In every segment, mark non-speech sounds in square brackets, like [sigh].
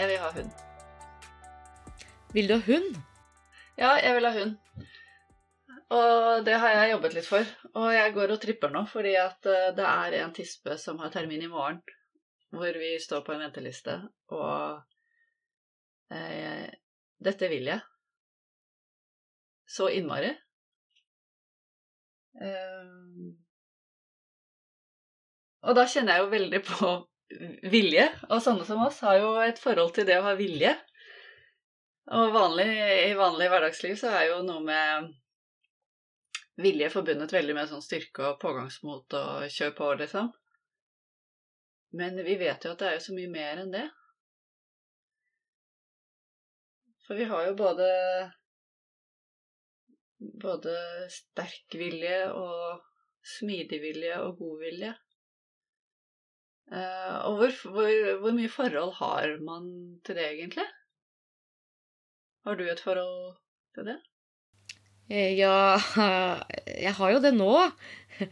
Jeg vil ha hund. Vil du ha hund? Ja, jeg vil ha hund. Og det har jeg jobbet litt for. Og jeg går og tripper nå fordi at eh, det er en tispe som har termin i morgen, hvor vi står på en venteliste, og eh, dette vil jeg. Så innmari. Eh, og da kjenner jeg jo veldig på vilje, og sånne som oss har jo et forhold til det å ha vilje. Og vanlig, i vanlig hverdagsliv så er jo noe med vilje forbundet veldig med sånn styrke og pågangsmot og kjør på, liksom. Men vi vet jo at det er jo så mye mer enn det. For vi har jo både både sterk vilje og smidig vilje og god vilje. Eh, og hvor, hvor, hvor mye forhold har man til det, egentlig? Har du et forhold til det? Eh, Ja, [laughs] jeg har jo det nå. [laughs]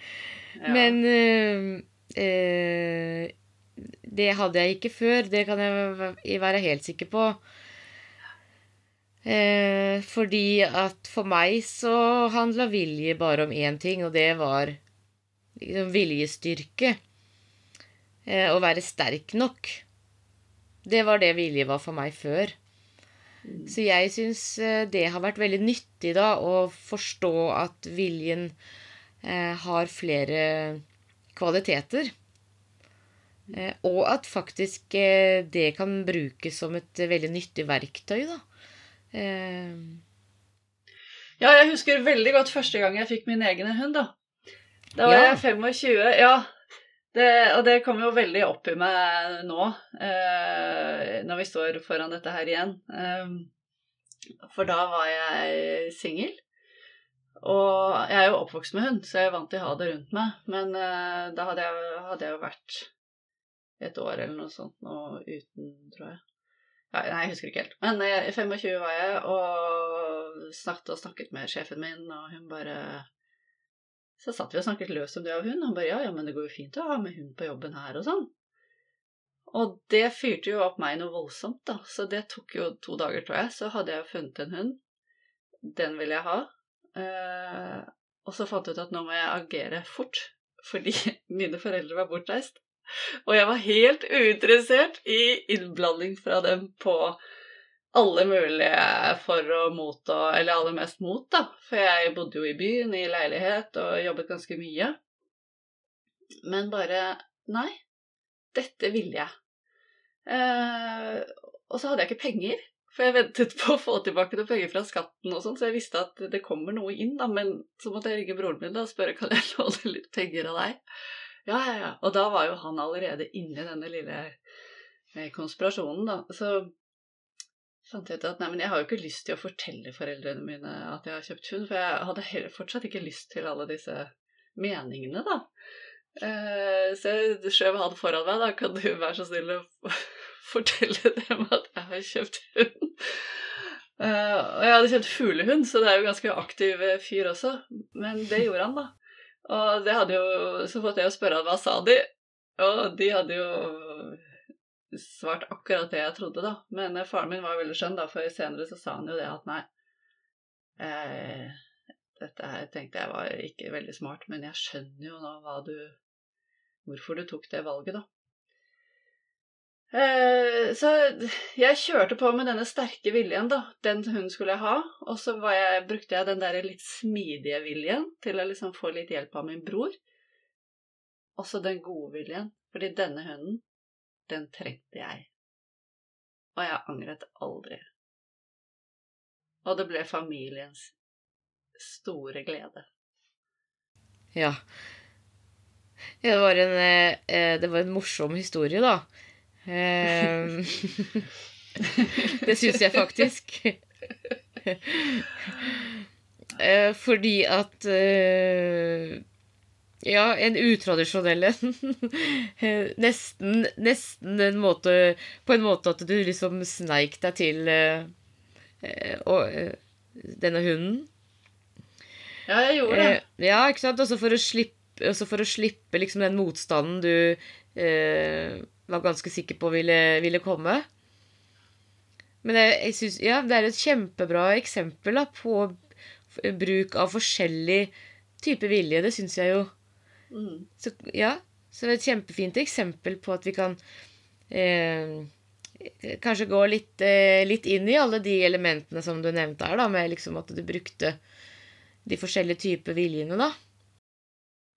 Ja. Men eh, det hadde jeg ikke før. Det kan jeg være helt sikker på. Eh, fordi at for meg så handla vilje bare om én ting, og det var liksom viljestyrke. Eh, å være sterk nok. Det var det vilje var for meg før. Så jeg syns eh, det har vært veldig nyttig da å forstå at viljen eh, har flere kvaliteter. Eh, og at faktisk det kan brukes som et veldig nyttig verktøy, da. Ja, jeg husker veldig godt første gang jeg fikk min egen hund, da. Da var Ja. jeg 25. Ja. Det, og det kommer jo veldig opp i meg nå, eh, når vi står foran dette her igjen. Eh, for da var jeg singel. Og jeg er jo oppvokst med hund, så jeg er vant til å ha det rundt meg. Men eh, da hadde jeg, hadde jeg jo vært et år eller noe sånt nå uten, tror jeg. Ja, nei, jeg husker ikke helt. Men eh, 25 var jeg, og snakket og snakket med sjefen min, og hun bare Så satt vi og snakket løst om det og han bare ja, ja, men det går jo fint å ha med hund på jobben her og sånn. Og det fyrte jo opp meg noe voldsomt, da. Så det tok jo to dager, tror jeg. Så hadde jeg funnet en hund. Den ville jeg ha. Eh, og så fant jeg ut at nå må jeg agere fort, fordi [laughs] mine foreldre var bortreist. Og jeg var helt uinteressert i innblanding fra dem på alle mulige for og mot, og, eller aller mest mot, da. For jeg bodde jo i byen, i leilighet, og jobbet ganske mye. Men bare Nei, dette ville jeg. Eh, og så hadde jeg ikke penger, for jeg ventet på å få tilbake noen penger fra skatten og sånn, så jeg visste at det kommer noe inn, da, men så måtte jeg ringe broren min da, og spørre kan jeg [laughs] låne litt penger av deg. Ja, ja, ja. Og da var jo han allerede inni denne lille eh, konspirasjonen, da. Så fant jeg ut at nei, men jeg har jo ikke lyst til å fortelle foreldrene mine at jeg har kjøpt hund, for jeg hadde heller fortsatt ikke lyst til alle disse meningene, da. Eh, så jeg skjøv han foran meg, da. Kan du være så snill å [laughs] fortelle dem at jeg har kjøpt hund? Eh, og jeg hadde kjøpt fuglehund, så det er jo ganske aktiv eh, fyr også. Men det gjorde han, da. Og det hadde jo, så måtte jeg jo spørre han hva sa de, og de hadde jo svart akkurat det jeg trodde, da. Men eh, faren min var veldig skjønn, da, for senere så sa han jo det at nei eh, Dette her tenkte jeg var ikke veldig smart, men jeg skjønner jo nå hva du Hvorfor du tok det valget, da. Eh, så jeg kjørte på med denne sterke viljen, da. Den hunden skulle jeg ha. Og så jeg, brukte jeg den der litt smidige viljen til å liksom få litt hjelp av min bror. Også den gode viljen. Fordi denne hunden, den trengte jeg. Og jeg angret aldri. Og det ble familiens store glede. ja. Ja, Det var en, eh, det var en morsom historie, da. Eh, [laughs] det syns jeg faktisk. [laughs] Eh, Fordi at eh, Ja, en utradisjonell en. [laughs] Eh, Nesten, nesten en måte På en måte at du liksom sneik deg til eh, eh, denne hunden. Ja, jeg gjorde det. Ja, ikke sant? Også for å slippe, for å slippe liksom den motstanden du eh, var ganske sikker på ville, ville komme. Men jeg, jeg synes, ja, det er et kjempebra eksempel da, på bruk av forskjellig type vilje. Det syns jeg jo. Mm. Så, ja, så et kjempefint eksempel på at vi kan eh, kanskje gå litt, eh, litt inn i alle de elementene som du nevnte her, da, med liksom at du brukte de forskjellige typer viljene, da.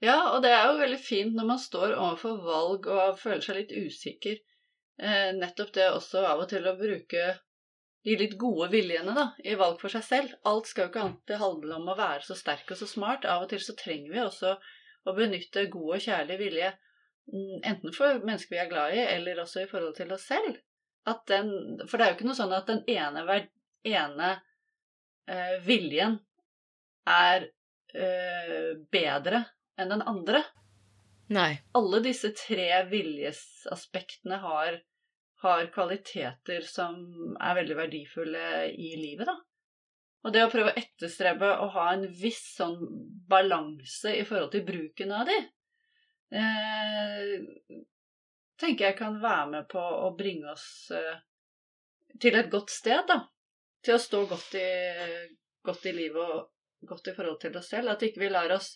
Ja, og det er jo veldig fint når man står overfor valg og føler seg litt usikker. Eh, nettopp det også av og til å bruke de litt gode viljene da, i valg for seg selv. Alt skal jo ikke alltid handle om å være så sterk og så smart. Av og til så trenger vi også å benytte god og kjærlig vilje. mm, Enten for mennesker vi er glad i, eller også i forhold til oss selv. At den, for det er jo ikke noe sånn at den ene, ene eh, viljen er eh, bedre enn den andre. Nei. Alle disse tre viljesaspektene har, har kvaliteter som er veldig verdifulle i livet, da. Og det å prøve å etterstrebe å ha en viss sånn balanse i forhold til bruken av de, eh, tenker jeg kan være med på å bringe oss eh, til et godt sted, da. Til å stå godt i, godt i livet og godt i forhold til oss selv. At ikke vi lar oss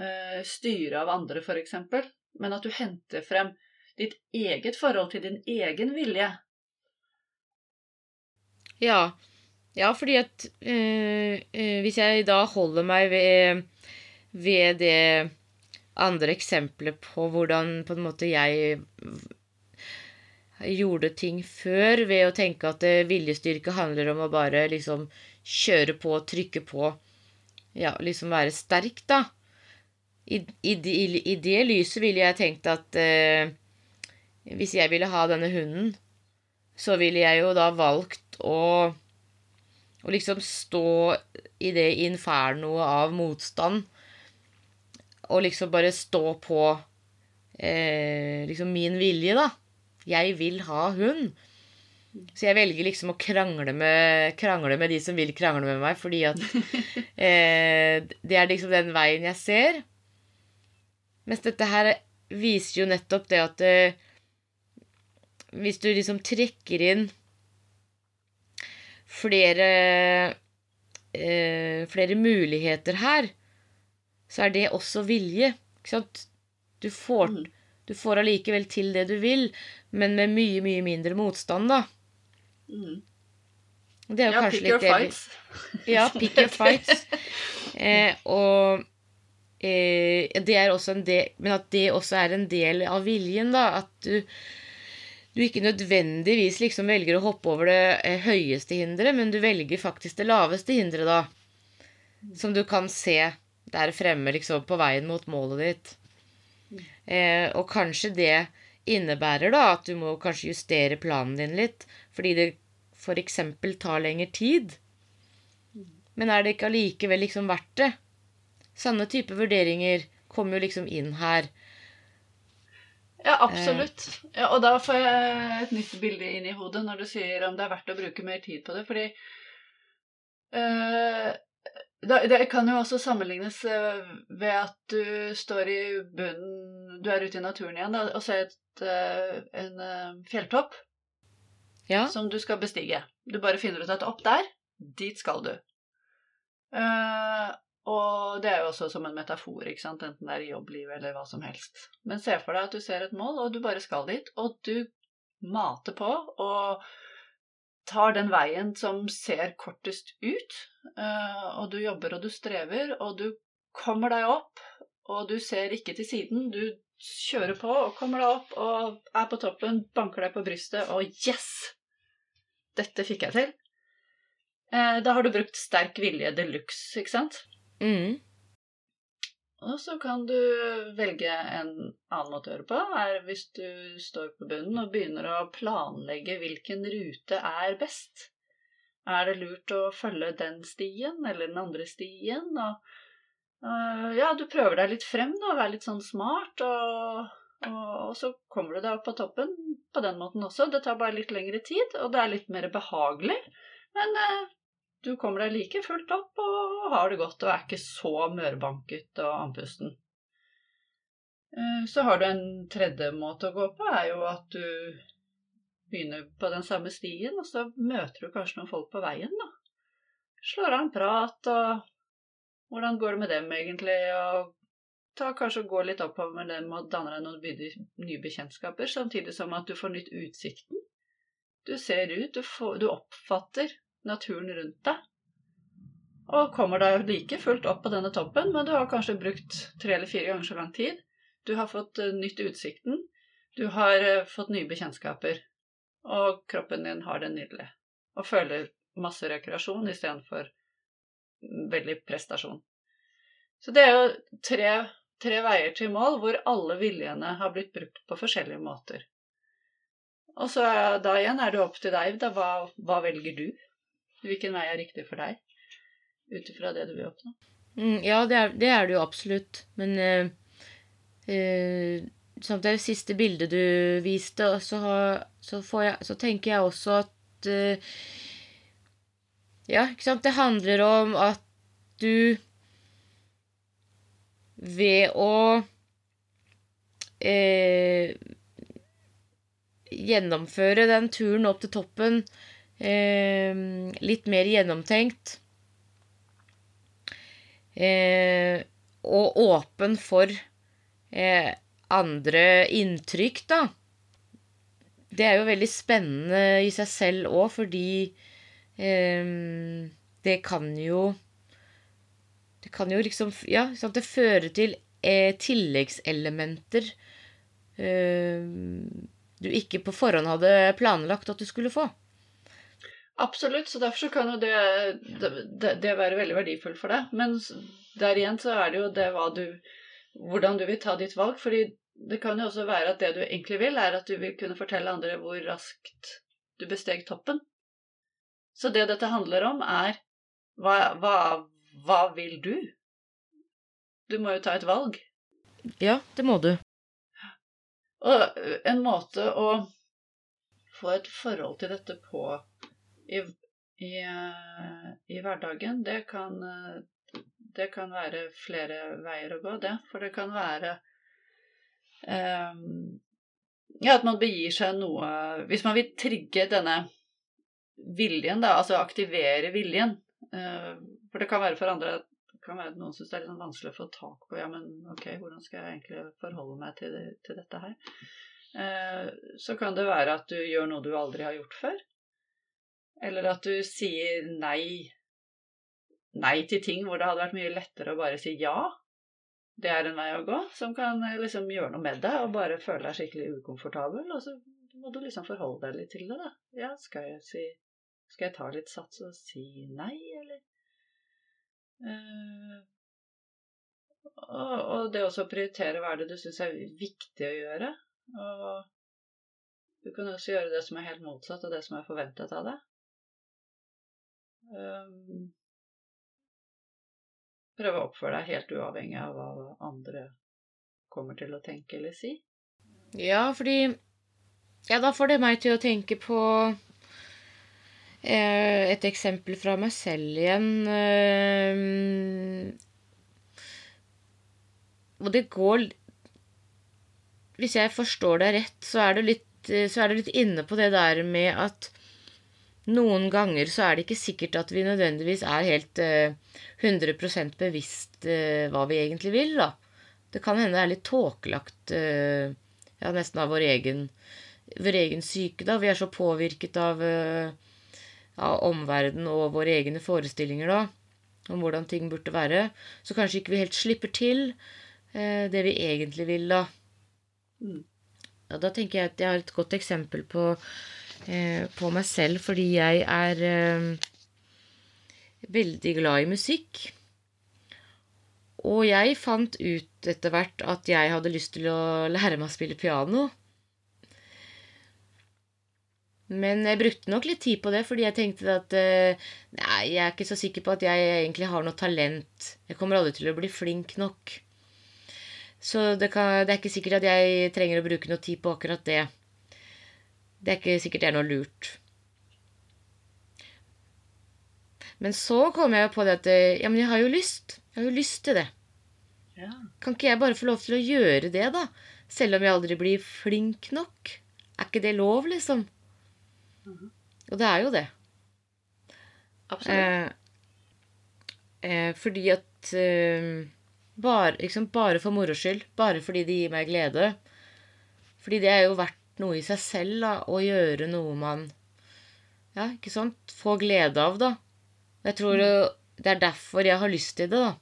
eh, styre av andre, f.eks., men at du henter frem ditt eget forhold til din egen vilje. Ja. Ja, fordi at øh, øh, Hvis jeg da holder meg ved, ved det andre eksempelet på hvordan på en måte jeg gjorde ting før, ved å tenke at eh, viljestyrke handler om å bare liksom kjøre på, trykke på, ja, liksom være sterk, da. I, i, i, i det lyset ville jeg tenkt at eh, hvis jeg ville ha denne hunden, så ville jeg jo da valgt å, å liksom stå i det infernoet av motstand. Og liksom bare stå på eh, liksom min vilje, da. Jeg vil ha hund. Så jeg velger liksom å krangle med, krangle med de som vil krangle med meg, fordi at [laughs] eh, det er liksom den veien jeg ser. Mens dette her viser jo nettopp det at eh, hvis du liksom trekker inn flere eh, flere muligheter her, så er det også vilje. Ikke sant? Du får, Mm. du får allikevel til det du vil, men med mye, mye mindre motstand, da. Mm. Det er jo Ja, kanskje litt det vi- fights. Ja, [laughs] pick your fights. Eh, og eh, det er også en del Men at det også er en del av viljen, da. At du, du ikke nødvendigvis liksom velger å hoppe over det eh, høyeste hinderet, men du velger faktisk det laveste hinderet, da. Som du kan se der fremme, liksom, på veien mot målet ditt. Eh, og kanskje det innebærer da at du må kanskje justere planen din litt, fordi det f.eks. tar lengre tid. Men er det ikke allikevel liksom verdt det? Sanne type vurderinger kommer jo liksom inn her. Ja, absolutt. Ja, og da får jeg et nytt bilde inn i hodet når du sier om det er verdt å bruke mer tid på det, fordi eh, Det kan jo også sammenlignes eh, ved at du står i bunnen Du er ute i naturen igjen og ser et, eh, en eh, fjelltopp Ja. som du skal bestige. Du bare finner ut at opp der, dit skal du. Eh, og det er jo også som en metafor, ikke sant? enten det er i jobblivet eller hva som helst. Men se for deg at du ser et mål, og du bare skal dit, og du mater på og tar den veien som ser kortest ut, eh, og du jobber og du strever, og du kommer deg opp, og du ser ikke til siden, du kjører på og kommer deg opp og er på toppen, banker deg på brystet, og yes! Dette fikk jeg til. Eh, Da har du brukt sterk vilje de luxe, ikke sant? Mm. Og så kan du velge en annen måte å gjøre på, er hvis du står på bunnen og begynner å planlegge hvilken rute er best. Er det lurt å følge den stien eller den andre stien? Og, uh, ja, du prøver deg litt frem da, og være litt sånn smart, og, og, og så kommer du deg opp på toppen på den måten også. Det tar bare litt lengre tid, og det er litt mer behagelig, men øh, du kommer deg like fullt opp og har det godt og er ikke så mørbanket og andpusten. Eh, Så har du en tredje måte å gå på, er jo at du begynner på den samme stien, og så møter du kanskje noen folk på veien, da. Slår av en prat, og hvordan går det med dem egentlig, og ta kanskje gå litt oppover med dem og danne deg noen nye bekjentskaper, samtidig som at du får nytt utsikten. Du ser ut, du, får, du oppfatter naturen rundt deg. Og kommer deg like fullt opp på denne toppen, men du har kanskje brukt tre eller fire ganger så lang tid. Du har fått uh, nytt utsikten. Du har uh, fått nye bekjentskaper. Og kroppen din har det nydelig. Og føler masse rekreasjon istedenfor veldig prestasjon. Så det er jo tre tre veier til mål hvor alle viljene har blitt brukt på forskjellige måter. Og så da igjen er det opp til deg. Da, hva, hva velger du? Hvilken vei er riktig for deg? Ut ifra det du vil oppnå. Mm, ja, det er, det er, det jo absolutt. Men uh, uh, som det siste bildet du viste, så, så, jeg, så tenker jeg også at uh, Ja, ikke sant. Det handler om at du ved å eh, gjennomføre den turen opp til toppen eh, litt mer gjennomtenkt. Eh, og åpen for eh, andre inntrykk, da. Det er jo veldig spennende i seg selv òg, fordi eh, det kan jo det kan jo liksom Ja, sant, det fører til eh, tilleggselementer eh, du ikke på forhånd hadde planlagt at du skulle få. Absolutt, så derfor så kan jo det, det, det, være veldig verdifullt for deg. Men der igjen så er det jo det du Hvordan du vil ta ditt valg. fordi det kan jo også være at det du egentlig vil, er at du vil kunne fortelle andre hvor raskt du besteg toppen. Så det dette handler om, er hva, hva, hva vil du? Du må jo ta et valg. Ja, det må du. Og en måte å få et forhold til dette på i, i, i hverdagen, det kan, det kan være flere veier å gå, det. For det kan være um, Ja, at man begir seg noe Hvis man vil trigge denne viljen, da, altså aktivere viljen, Eh, for det kan være for andre det kan være noen syns det er litt sånn vanskelig å få tak på ja, men ok, hvordan skal jeg egentlig forholde meg til, til dette her? Eh, så kan det være at du gjør noe du aldri har gjort før. Eller at du sier nei nei til ting hvor det hadde vært mye lettere å bare si ja. Det er en vei å gå som kan eh, liksom gjøre noe med deg og bare føle deg skikkelig ukomfortabel. Og så må du liksom forholde deg litt til det, da. Ja, skal jeg si skal jeg ta litt sats og si nei, eller? Uh, og, og, det også å prioritere hva er det du syns er viktig å gjøre. Og du kan også gjøre det som er helt motsatt av det som er forventet av deg. Um, prøve å oppføre deg helt uavhengig av hva andre kommer til å tenke eller si. Ja, fordi Ja, da får det meg til å tenke på Eh, et eksempel fra meg selv igjen. Eh, og det går Hvis jeg forstår deg rett, så er, litt, så er du litt inne på det der med at noen ganger så er det ikke sikkert at vi nødvendigvis er helt 100 eh, bevisst hva vi egentlig vil, da. Det kan hende det er litt tåkelagt ja, nesten av vår egen, vår egen syke, da. Vi er så påvirket av av omverdenen og våre egne forestillinger da, om hvordan ting burde være, så kanskje ikke vi helt slipper til eh, det vi egentlig vil, da. Ja, da tenker jeg at jeg har et godt eksempel på, eh, på meg selv, fordi jeg er eh, veldig glad i musikk. Og jeg fant ut etter hvert at jeg hadde lyst til å lære meg å spille piano. Men jeg brukte nok litt tid på det, fordi jeg tenkte at uh, Nei, jeg er ikke så sikker på at jeg egentlig har noe talent. Jeg kommer aldri til å bli flink nok. Så det, kan, det er ikke sikkert at jeg trenger å bruke noe tid på akkurat det. Det er ikke sikkert det er noe lurt. Men så kom jeg jo på det at eh, Ja, men jeg har jo lyst. Jeg har jo lyst til det. Ja. Kan ikke jeg bare få lov til å gjøre det, da? Selv om jeg aldri blir flink nok? Er ikke det lov, liksom? Mhm. Og det er jo det. Absolutt. Eh, eh, fordi at eh, bare, liksom bare for moro skyld. Bare fordi det gir meg glede. Fordi det er jo verdt noe i seg selv, da. Å gjøre noe man Ja, ikke sant? får glede av, da. Jeg tror det, det er derfor jeg har lyst til det, da.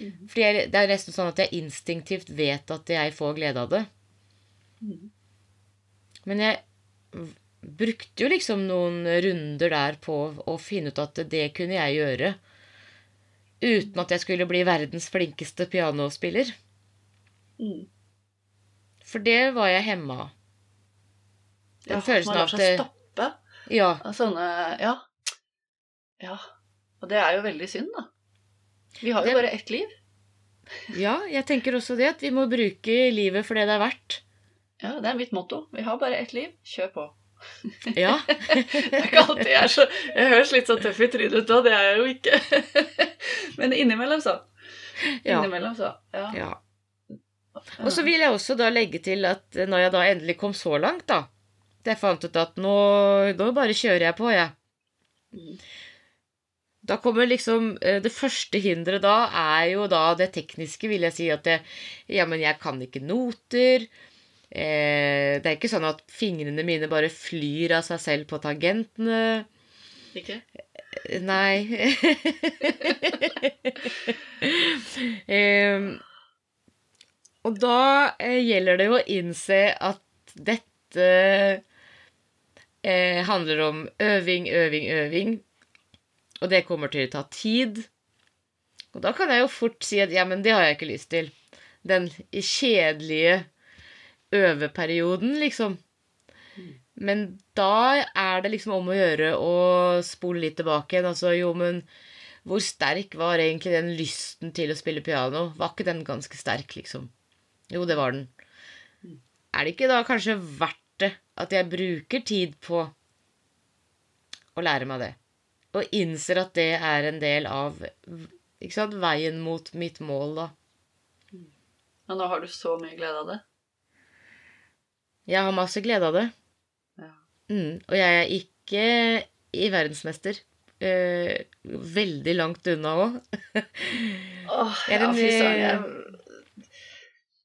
Mhm. Fordi jeg, det er nesten sånn at jeg instinktivt vet at jeg får glede av det. Mhm. Men jeg brukte jo liksom noen runder der på å finne ut at det kunne jeg gjøre. Uten at jeg skulle bli verdens flinkeste pianospiller. Mm. For det var jeg hemma av. Den Ja, følelsen man lar av seg at stoppe Ja. av sånne Ja. Ja. Og det er jo veldig synd, da. Vi har jo Det- bare ett liv. [laughs] ja, jeg tenker også det. At vi må bruke livet for det det er verdt. Ja, Det er mitt motto. Vi har bare ett liv. Kjør på. Ja. [laughs] Det er ikke alltid jeg er så Jeg høres litt sånn tøff i trynet ut nå, det er jeg jo ikke. [laughs] Men innimellom, så. Innimellom, så. Ja. ja. Og så vil jeg også da legge til at når jeg da endelig kom så langt, da Jeg fant ut at nå, nå bare kjører jeg på, jeg. Mm. Da kommer liksom eh, Det første hinderet da er jo da det tekniske, vil jeg si. At det, ja, men jeg kan ikke noter. Eh, det er ikke sånn at fingrene mine bare flyr av seg selv på tangentene. Ikke? Eh, Nei. [laughs] eh, og da eh, gjelder det jo å innse at dette eh, handler om øving, øving, øving. Og det kommer til å ta tid. Og da kan jeg jo fort si at ja, men det har jeg ikke lyst til. Den kjedelige øveperioden, liksom. Men da er det liksom om å gjøre å spole litt tilbake igjen. Altså, jo, men hvor sterk var egentlig den lysten til å spille piano? Var ikke den ganske sterk, liksom? Jo, det var den. Er det ikke da kanskje verdt det at jeg bruker tid på å lære meg det? Og innser at det er en del av sant, veien mot mitt mål, da. Men nå har du så mye glede av det. Jeg har masse glede av det. Ja. Mm, og jeg er ikke i verdensmester. Eh, veldig langt unna òg. Åh, ja, fy søren.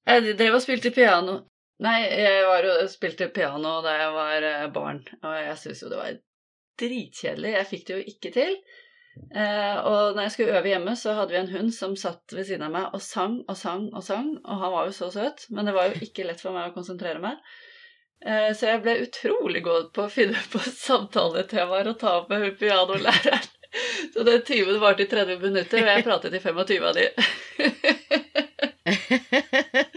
Jeg, jeg drev og spilte piano. Nei, jeg var og spilte piano da jeg var eh, barn, og jeg syntes jo det var dritkjedelig. Jeg fikk det jo ikke til. Eh, og når jeg skulle øve hjemme, så hadde vi en hund som satt ved siden av meg og sang og sang og sang, og han var jo så søt, men det var jo ikke lett for meg å konsentrere meg. Eh, så jeg ble utrolig god på å finne på samtaletemaer og ta opp med hun pianolæreren. Så den timen varte i 30 minutter, og jeg pratet i 25 av de. [laughs]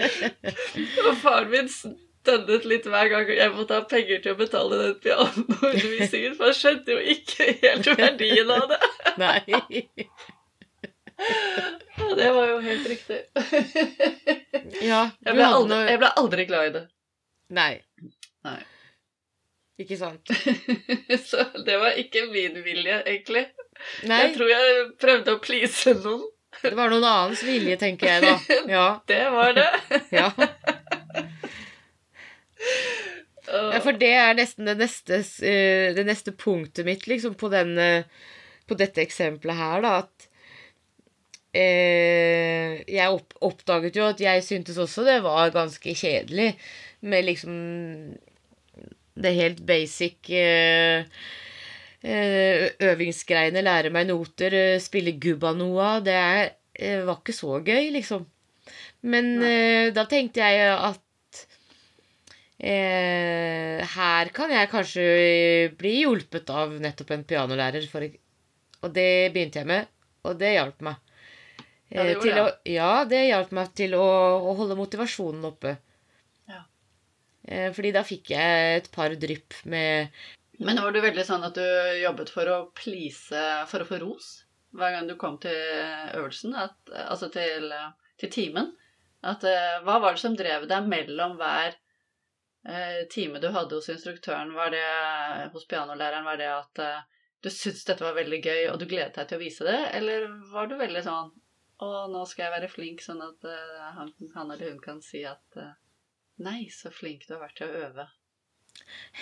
og faren min stønnet litt hver gang jeg måtte ha penger til å betale den pianoundervisningen, for han skjønte jo ikke helt verdien av det. [laughs] Nei. Ja, det var jo helt riktig. Ja, Jeg ble aldri, noe jeg ble aldri glad i det. Nei. Nei. Ikke sant? [laughs] Så det var ikke min vilje, egentlig. Nei, Jeg tror jeg prøvde å please noen. det var noen annens vilje, tenker jeg da. [laughs] Ja. Det var det. ja. Ja, for det er nesten det neste, eh, det neste punktet mitt, liksom, på, den, eh, på dette eksempelet her, da, at eh, Jeg opp, oppdaget jo at jeg syntes også det var ganske kjedelig med liksom det helt basic eh, eh, øvingsgreiene. Lære meg noter, spille gubbanoa. Det er, var ikke så gøy, liksom. Men eh, da tenkte jeg at Eh, her kan jeg kanskje bli hjulpet av nettopp en pianolærer. For, og det begynte jeg med, og det hjalp meg. Ja, det Eh, gjorde det. å, ja, det hjalp meg til å, å holde motivasjonen oppe. Ja. Eh, fordi da fikk jeg et par drypp med Men var du veldig sånn at du jobbet for å please For å få ros hver gang du kom til øvelsen? At, altså til, til timen? At, eh, hva var det som drev deg mellom hver eh, time du hadde hos instruktøren? Var det hos pianolæreren? Var det at eh, du syntes dette var veldig gøy, og du gledet deg til å vise det? Eller var du veldig sånn Å, nå skal jeg være flink, sånn at eh, han, han eller hun kan si at eh, Nei, så flink du har vært til å øve.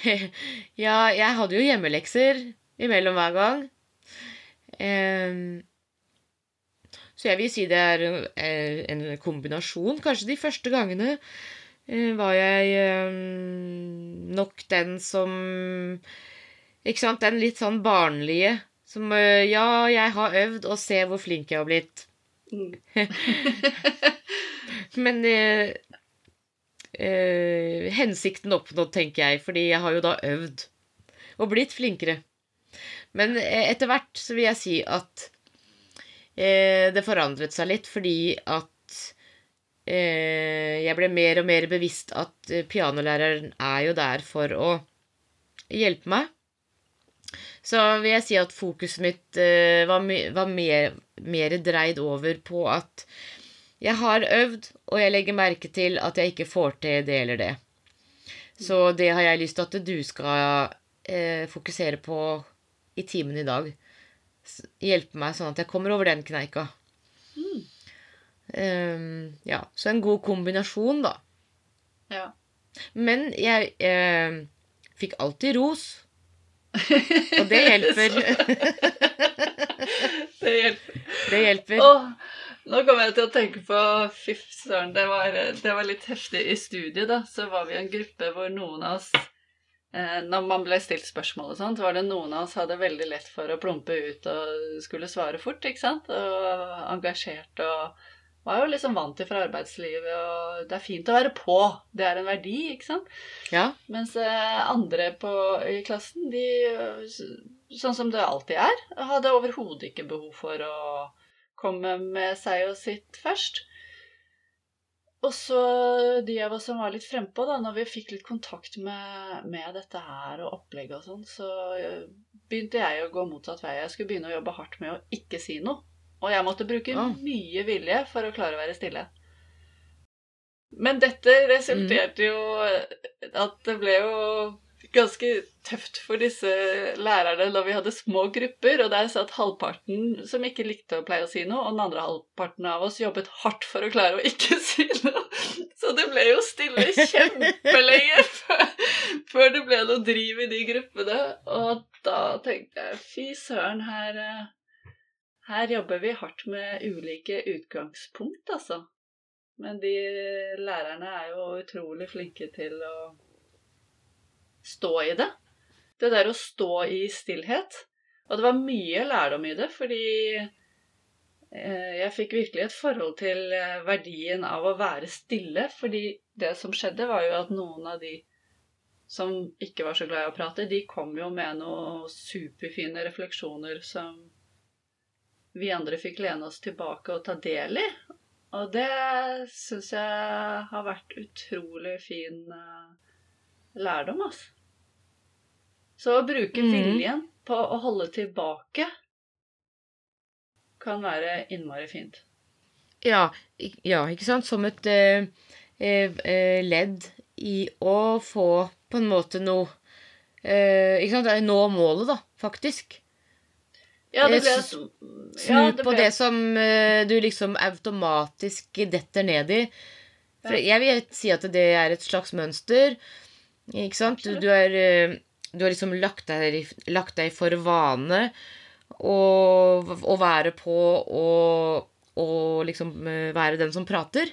[laughs] ja, jeg hadde jo hjemmelekser imellom hver gang. Um, så jeg vil si det er eh, en kombinasjon. Kanskje de første gangene eh, var jeg eh, nok den som Ikke sant? Den litt sånn barnlige som Ja, jeg har øvd, og se hvor flink jeg har blitt. Mm. [laughs] [laughs] Men eh, eh, hensikten oppnådd, tenker jeg, fordi jeg har jo da øvd og blitt flinkere. Men etter hvert så vil jeg si at eh, det forandret seg litt fordi at eh, jeg ble mer og mer bevisst at eh, pianolæreren er jo der for å hjelpe meg. Så vil jeg si at fokuset mitt eh, var, var mer, mer dreid over på at jeg har øvd, og jeg legger merke til at jeg ikke får til det eller det. Så det har jeg lyst til at du skal eh, fokusere på i timen i dag hjelpe meg sånn at jeg kommer over den kneika. Um, ja, så en god kombinasjon, da. Ja. Men jeg eh, fikk alltid ros. [laughs] Og det hjelper. [laughs] det hjelper. Det hjelper. Åh, nå kommer jeg til å tenke på Fy søren, det, det, var litt heftig. I studiet da, så var vi en gruppe hvor noen av oss Eh, når man ble stilt spørsmål og sånt, var det noen av oss hadde veldig lett for å plumpe ut og skulle svare fort, ikke sant? Og engasjert og var jo liksom vant til fra arbeidslivet, og det er fint å være på. Det er en verdi, ikke sant? Ja. Mens eh, andre på, i klassen, de, sånn som det alltid er, hadde overhodet ikke behov for å komme med seg og sitt først. Og så de av oss som var litt frempå, da, når vi fikk litt kontakt med, med dette her og opplegget og sånn, så eh, begynte jeg å gå motsatt vei. Jeg skulle begynne å jobbe hardt med å ikke si noe. Og jeg måtte bruke ja. mye vilje for å klare å være stille. Men dette resulterte jo at det ble jo ganske tøft for disse lærerne da vi hadde små grupper, og der satt halvparten som ikke likte å pleie å si noe, og den andre halvparten av oss jobbet hardt for å klare å ikke [laughs] si noe. Så det ble jo stille kjempelenge før det ble noe driv i de gruppene. Og da tenkte jeg fy søren, her, her jobber vi hardt med ulike utgangspunkt, altså. Men de lærerne er jo utrolig flinke til å stå i det. Det der å stå i stillhet. Og det var mye lærdom i det, fordi eh, jeg fikk virkelig et forhold til eh, verdien av å være stille. Fordi det som skjedde, var jo at noen av de som ikke var så glad i å prate, de kom jo med noen superfine refleksjoner som vi andre fikk lene oss tilbake og ta del i. Og det syns jeg har vært utrolig fin uh, lærdom, altså. Så å bruke mm. viljen på å holde tilbake kan være innmari fint. Ja, ja ikke sant? Som et eh, eh, eh, ledd i å få på en måte noe eh, Ikke sant? Nå målet, da, faktisk. Ja, det ble, Snu ja, det ble... på det som eh, du liksom automatisk detter ned i. For jeg vil si at det er et slags mønster. Ikke sant? Du, du er eh, du har liksom lagt deg, lagt deg for vane å, å være på og, og liksom eh, være den som prater.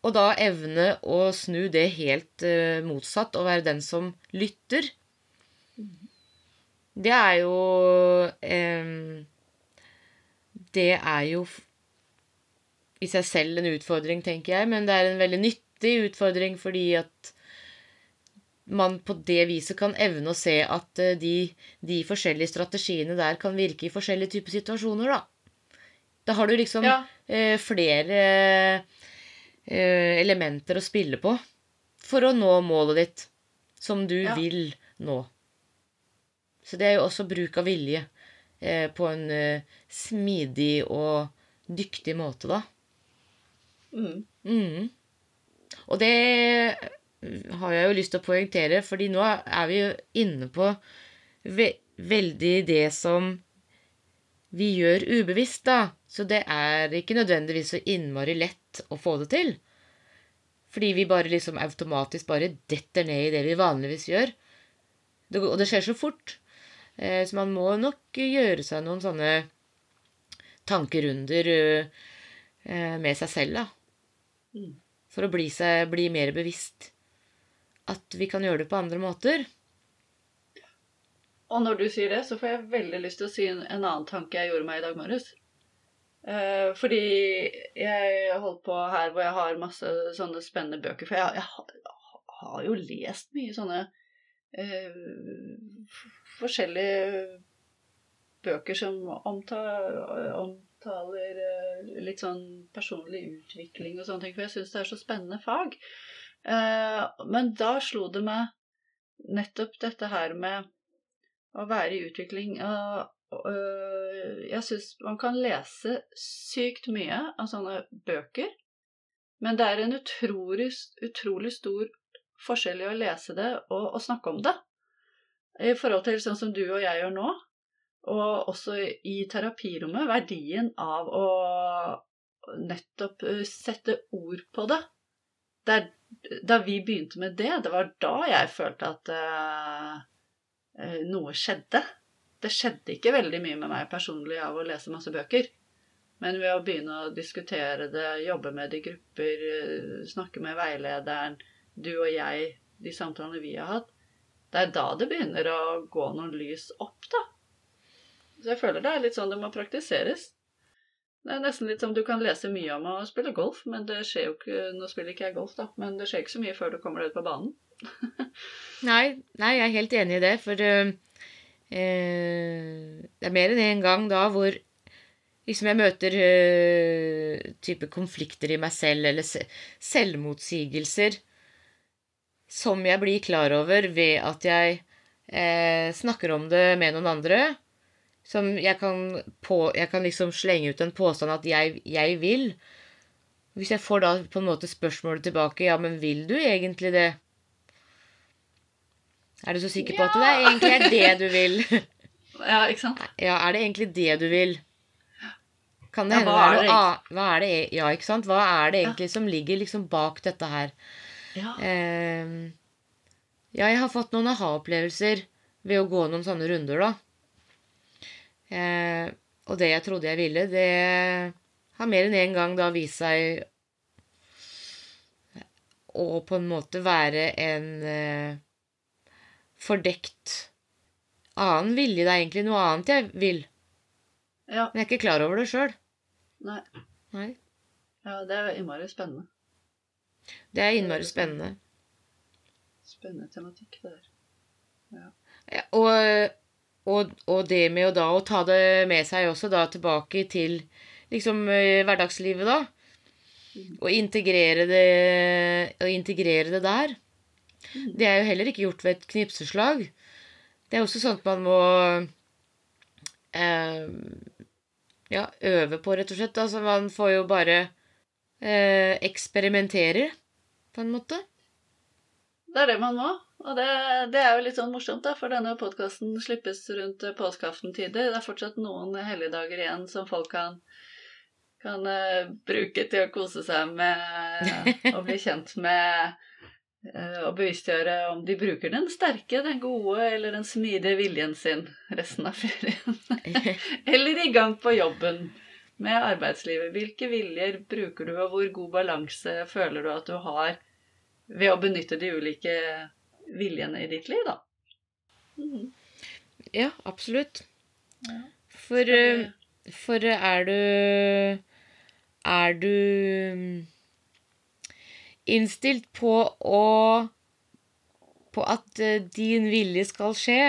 Og da evne å snu det helt motsatt og være den som lytter. Det er jo um, Det er jo i seg selv en utfordring, tenker jeg, men det er en veldig nyttig utfordring fordi at man på det viset kan evne å se at eh, de, de, forskjellige strategiene der kan virke i forskjellige typer situasjoner, da. Da har du liksom ja. eh, flere eh, elementer å spille på for å nå målet ditt, som du ja. vil nå. Så det er jo også bruk av vilje eh, på en eh, smidig og dyktig måte, da. Mm. Mm. Og det har jeg jo lyst til å poengtere, fordi nå er vi jo inne på ve veldig det som vi gjør ubevisst, da. Så det er ikke nødvendigvis så innmari lett å få det til. Fordi vi bare liksom automatisk bare detter ned i det vi vanligvis gjør. Det, og det skjer så fort. Eh, så man må nok gjøre seg noen sånne tankerunder eh, med seg selv, da. Mm. For å bli, seg, bli mer bevisst at vi kan gjøre det på andre måter. Og når du sier det, så får jeg veldig lyst til å si en, en annen tanke jeg gjorde meg i dag morges. Eh, fordi jeg holdt på her hvor jeg har masse sånne spennende bøker. For jeg, jeg, har, jeg har jo lest mye sånne eh, forskjellige bøker som omtaler, omtaler eh, litt sånn personlig utvikling og sånne ting. For jeg syns det er så spennende fag. Eh, men da slo det meg nettopp dette her med å være i utvikling. Og, øh, jeg syns man kan lese sykt mye av sånne bøker, men det er en utrolig, utrolig stor forskjell i å lese det og, og, snakke om det. I forhold til sånn som du og jeg gjør nå, og også i terapirommet, verdien av å nettopp øh, sette ord på det. Der, da vi begynte med det, det var da jeg følte at uh, Eh, noe skjedde. Det skjedde ikke veldig mye med meg personlig av å lese masse bøker. Men ved å begynne å diskutere det, jobbe med det i grupper, eh, snakke med veilederen, du og jeg, de samtalene vi har hatt, det er da det begynner å gå noen lys opp, da. Så jeg føler det er litt sånn det må praktiseres. Det er nesten litt som du kan lese mye om å spille golf, men det skjer jo ikke Nå spiller ikke jeg golf, da, men det skjer ikke så mye før du kommer deg ut på banen. [laughs] nei, nei, jeg er helt enig i det, for uh, det er mer enn én en gang da hvor liksom jeg møter uh, type konflikter i meg selv, eller selvmotsigelser, som jeg blir klar over ved at jeg eh, snakker om det med noen andre. Som jeg kan, på, jeg kan liksom slenge ut en påstand at jeg, jeg vil. Hvis jeg får da på en måte spørsmålet tilbake Ja, men vil du egentlig det? Er du så sikker på at det er egentlig er det du vil? [laughs] ja, ikke sant? Ja, er det egentlig det du vil? Kan det ja, hende det er annet Hva er det e- Ja, ikke sant? Hva er det egentlig ja. som ligger liksom bak dette her? Ja. Eh, ja, jeg har fått noen aha-opplevelser ved å gå noen sånne runder, da. Eh, og det jeg trodde jeg ville, det har mer enn én en gang da vist seg å på en måte være en eh, fordekt annen vilje. Det er egentlig noe annet jeg vil. Ja. Men jeg er ikke klar over det sjøl. Nei. Nei. Ja, det er innmari spennende. Det er innmari spennende. Spennende tematikk, det der. Ja. ja og, og, og, det med å da å ta det med seg også da tilbake til liksom eh, hverdagslivet, da. Mm. Og integrere det, og integrere det der. Det er jo heller ikke gjort ved et knipseslag. Det er også sånn at man må eh, ja, øve på, rett og slett. Altså, man får jo bare eh, eksperimentere, på en måte. Det er det man må. Og det, det er jo litt sånn morsomt, da, for denne podkasten slippes rundt påskeaftentider. Det er fortsatt noen helligdager igjen som folk kan, kan uh, bruke til å kose seg med og bli [laughs] kjent med og eh, bevisstgjøre om de bruker den sterke, den gode eller den smidige viljen sin resten av ferien. [laughs] eller i gang på jobben med arbeidslivet. Hvilke viljer bruker du, og hvor god balanse føler du at du har ved å benytte de ulike viljene i ditt liv, da? Mm. Ja, absolutt. Ja. For, eh, for er du Er du innstilt på å På at eh, din vilje skal skje.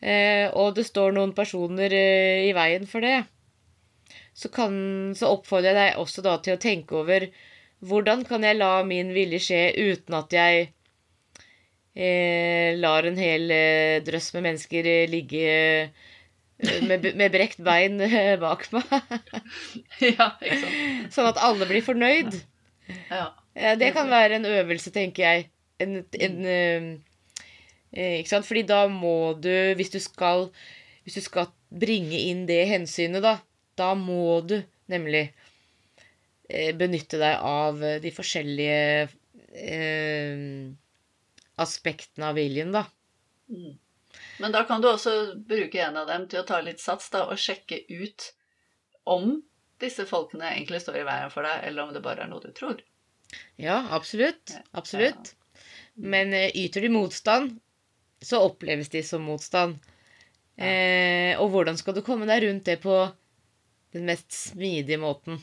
Eh, og det står noen personer eh, i veien for det. Så, kan, så oppfordrer jeg deg også da til å tenke over hvordan kan jeg la min vilje skje uten at jeg eh, lar en hel eh, drøss med mennesker eh, ligge med, med brekt bein eh, [laughs] bak meg. [laughs] ja, ikke sant. Sånn at alle blir fornøyd. Ja. Det kan være en øvelse, tenker jeg. En, en, mm. Ikke sant? Fordi da må du, hvis du skal Hvis du skal bringe inn det hensynet, da, da må du nemlig eh, benytte deg av eh, de forskjellige eh, aspektene av viljen, da. Mm. Men da kan du også bruke en av dem til å ta litt sats da, og sjekke ut om disse folkene egentlig står i veien for deg, eller om det bare er noe du tror. Ja, absolutt. Absolutt. Men eh, yter de motstand, så oppleves de som motstand. Eh, og hvordan skal du komme deg rundt det på den mest smidige måten?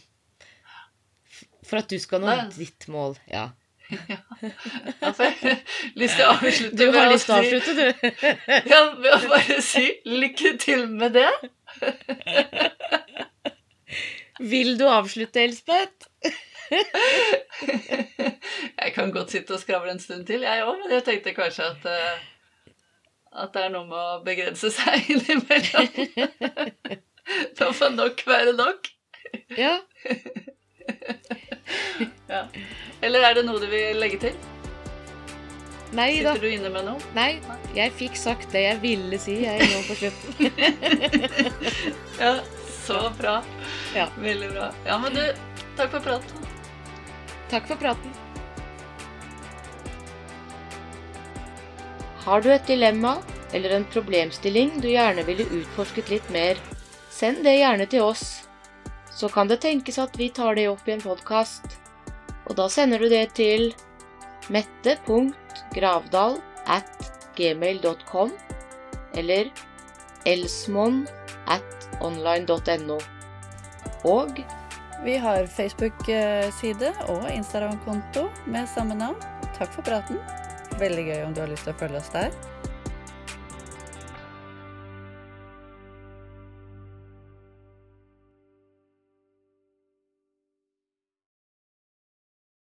For at du skal nå Nei. ditt mål. Ja. [laughs] Ja, Altså, jeg har lyst til å avslutte Du har lyst til å avslutte, du? Ja, ved å bare si lykke til med det. [laughs] Vil du avslutte, Elspeth? [laughs] Jeg kan godt sitte og skravle en stund til, jeg òg, men jeg tenkte kanskje at eh, at det er noe med å begrense seg [laughs] innimellom. Da får nok være nok. Ja. [laughs] Ja. Eller er det noe du vil legge til? Nei da. Sitter du inne med noe? Nei, jeg fikk sagt det jeg ville si, jeg nå på slutten. [laughs] Ja, så bra. Ja. Veldig bra. Ja, men du, takk for praten. Takk for praten. Har du et dilemma eller en problemstilling du gjerne ville utforsket litt mer, send det gjerne til oss. Så kan det tenkes at vi tar det opp i en podkast. Og da sender du det til mette.gravdal at gmail.com eller elsmon at online.no. Og Vi har Facebook-side og Instagram-konto med samme navn. Takk for praten. Veldig gøy om du har lyst til å følge oss der.